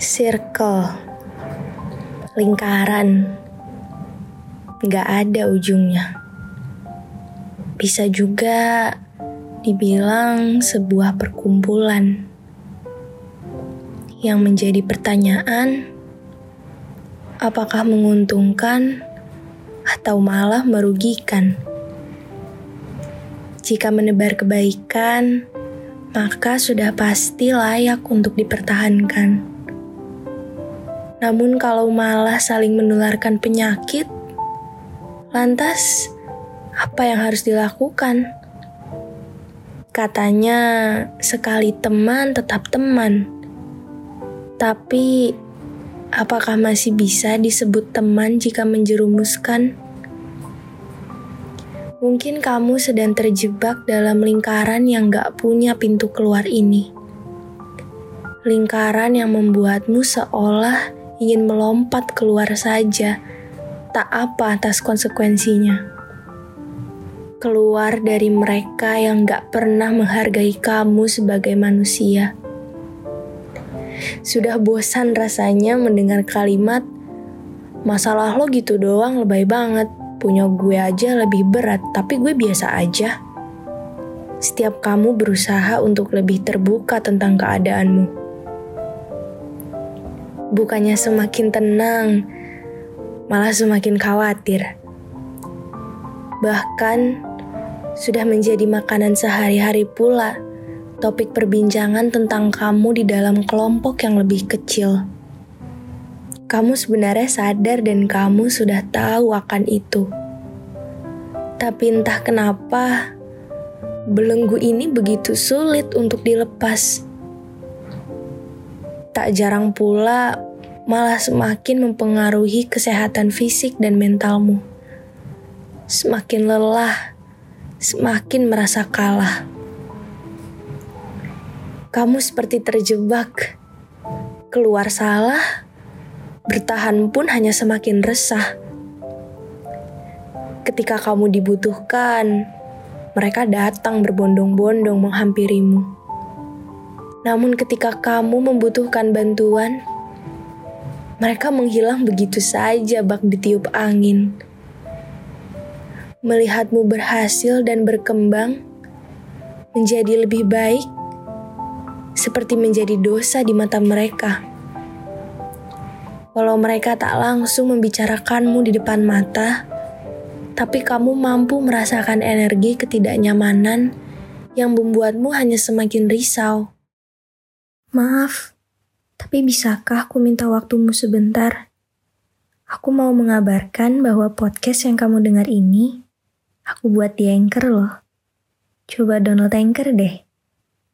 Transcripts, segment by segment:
Circle Lingkaran Gak ada ujungnya Bisa juga dibilang sebuah perkumpulan Yang menjadi pertanyaan Apakah menguntungkan atau malah merugikan? Jika menebar kebaikan, maka sudah pasti layak untuk dipertahankan. Namun, kalau malah saling menularkan penyakit, lantas apa yang harus dilakukan? Katanya, sekali teman tetap teman, tapi apakah masih bisa disebut teman jika menjerumuskan? Mungkin kamu sedang terjebak dalam lingkaran yang gak punya pintu keluar ini. Lingkaran yang membuatmu seolah ingin melompat keluar saja, tak apa atas konsekuensinya. Keluar dari mereka yang gak pernah menghargai kamu sebagai manusia. Sudah bosan rasanya mendengar kalimat, masalah lo gitu doang lebay banget Punya gue aja lebih berat, tapi gue biasa aja. Setiap kamu berusaha untuk lebih terbuka tentang keadaanmu. Bukannya semakin tenang, malah semakin khawatir. Bahkan sudah menjadi makanan sehari-hari pula topik perbincangan tentang kamu di dalam kelompok yang lebih kecil kamu sebenarnya sadar dan kamu sudah tahu akan itu. Tapi entah kenapa, belenggu ini begitu sulit untuk dilepas. Tak jarang pula malah semakin mempengaruhi kesehatan fisik dan mentalmu. Semakin lelah, semakin merasa kalah. Kamu seperti terjebak, keluar salah, bertahan pun hanya semakin resah. Ketika kamu dibutuhkan, mereka datang berbondong-bondong menghampirimu. Namun, ketika kamu membutuhkan bantuan, mereka menghilang begitu saja, bak ditiup angin. Melihatmu berhasil dan berkembang menjadi lebih baik, seperti menjadi dosa di mata mereka. Walau mereka tak langsung membicarakanmu di depan mata, tapi kamu mampu merasakan energi ketidaknyamanan yang membuatmu hanya semakin risau. Maaf, tapi bisakah aku minta waktumu sebentar? Aku mau mengabarkan bahwa podcast yang kamu dengar ini, aku buat di Anchor loh. Coba download Anchor deh.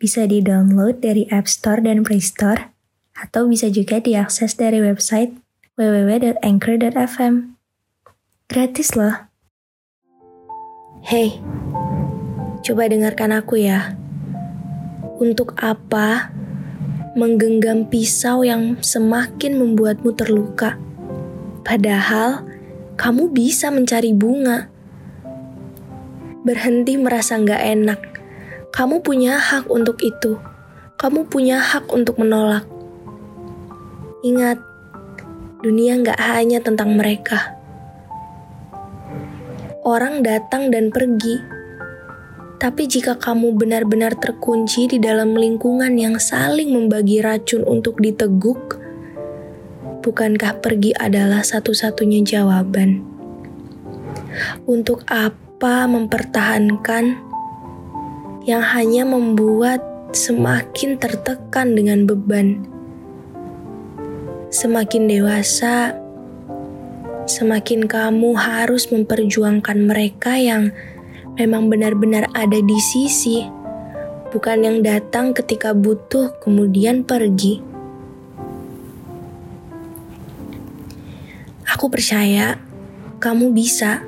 Bisa di-download dari App Store dan Play Store atau bisa juga diakses dari website www.anchor.fm. Gratis loh. Hey, coba dengarkan aku ya. Untuk apa menggenggam pisau yang semakin membuatmu terluka? Padahal kamu bisa mencari bunga. Berhenti merasa nggak enak. Kamu punya hak untuk itu. Kamu punya hak untuk menolak. Ingat, dunia nggak hanya tentang mereka. Orang datang dan pergi, tapi jika kamu benar-benar terkunci di dalam lingkungan yang saling membagi racun untuk diteguk, bukankah pergi adalah satu-satunya jawaban? Untuk apa mempertahankan yang hanya membuat semakin tertekan dengan beban. Semakin dewasa, semakin kamu harus memperjuangkan mereka yang memang benar-benar ada di sisi, bukan yang datang ketika butuh kemudian pergi. Aku percaya kamu bisa.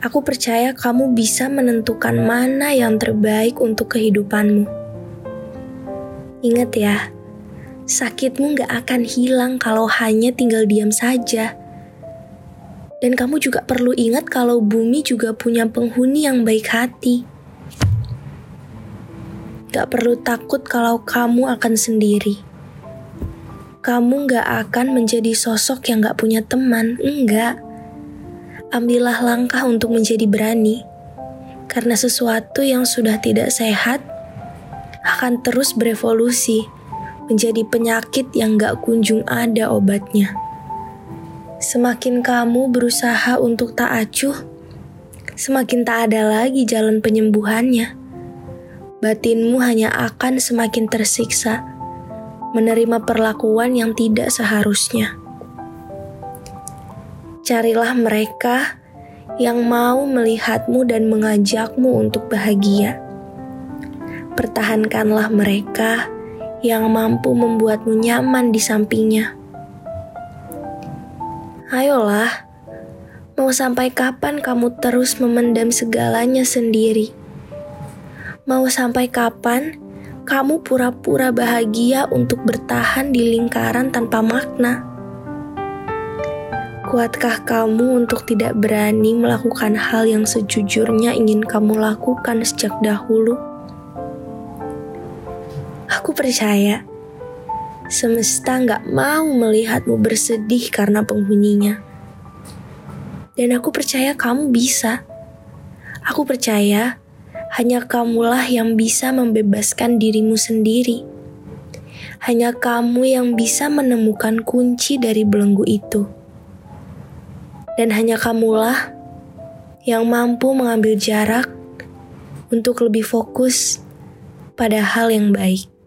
Aku percaya kamu bisa menentukan mana yang terbaik untuk kehidupanmu. Ingat ya, sakitmu gak akan hilang kalau hanya tinggal diam saja. Dan kamu juga perlu ingat kalau bumi juga punya penghuni yang baik hati. Gak perlu takut kalau kamu akan sendiri. Kamu gak akan menjadi sosok yang gak punya teman, enggak. Ambillah langkah untuk menjadi berani. Karena sesuatu yang sudah tidak sehat akan terus berevolusi menjadi penyakit yang gak kunjung ada obatnya. Semakin kamu berusaha untuk tak acuh, semakin tak ada lagi jalan penyembuhannya. Batinmu hanya akan semakin tersiksa, menerima perlakuan yang tidak seharusnya. Carilah mereka yang mau melihatmu dan mengajakmu untuk bahagia pertahankanlah mereka yang mampu membuatmu nyaman di sampingnya. Ayolah, mau sampai kapan kamu terus memendam segalanya sendiri? Mau sampai kapan kamu pura-pura bahagia untuk bertahan di lingkaran tanpa makna? Kuatkah kamu untuk tidak berani melakukan hal yang sejujurnya ingin kamu lakukan sejak dahulu? Aku percaya semesta nggak mau melihatmu bersedih karena penghuninya. Dan aku percaya kamu bisa. Aku percaya hanya kamulah yang bisa membebaskan dirimu sendiri. Hanya kamu yang bisa menemukan kunci dari belenggu itu. Dan hanya kamulah yang mampu mengambil jarak untuk lebih fokus pada hal yang baik.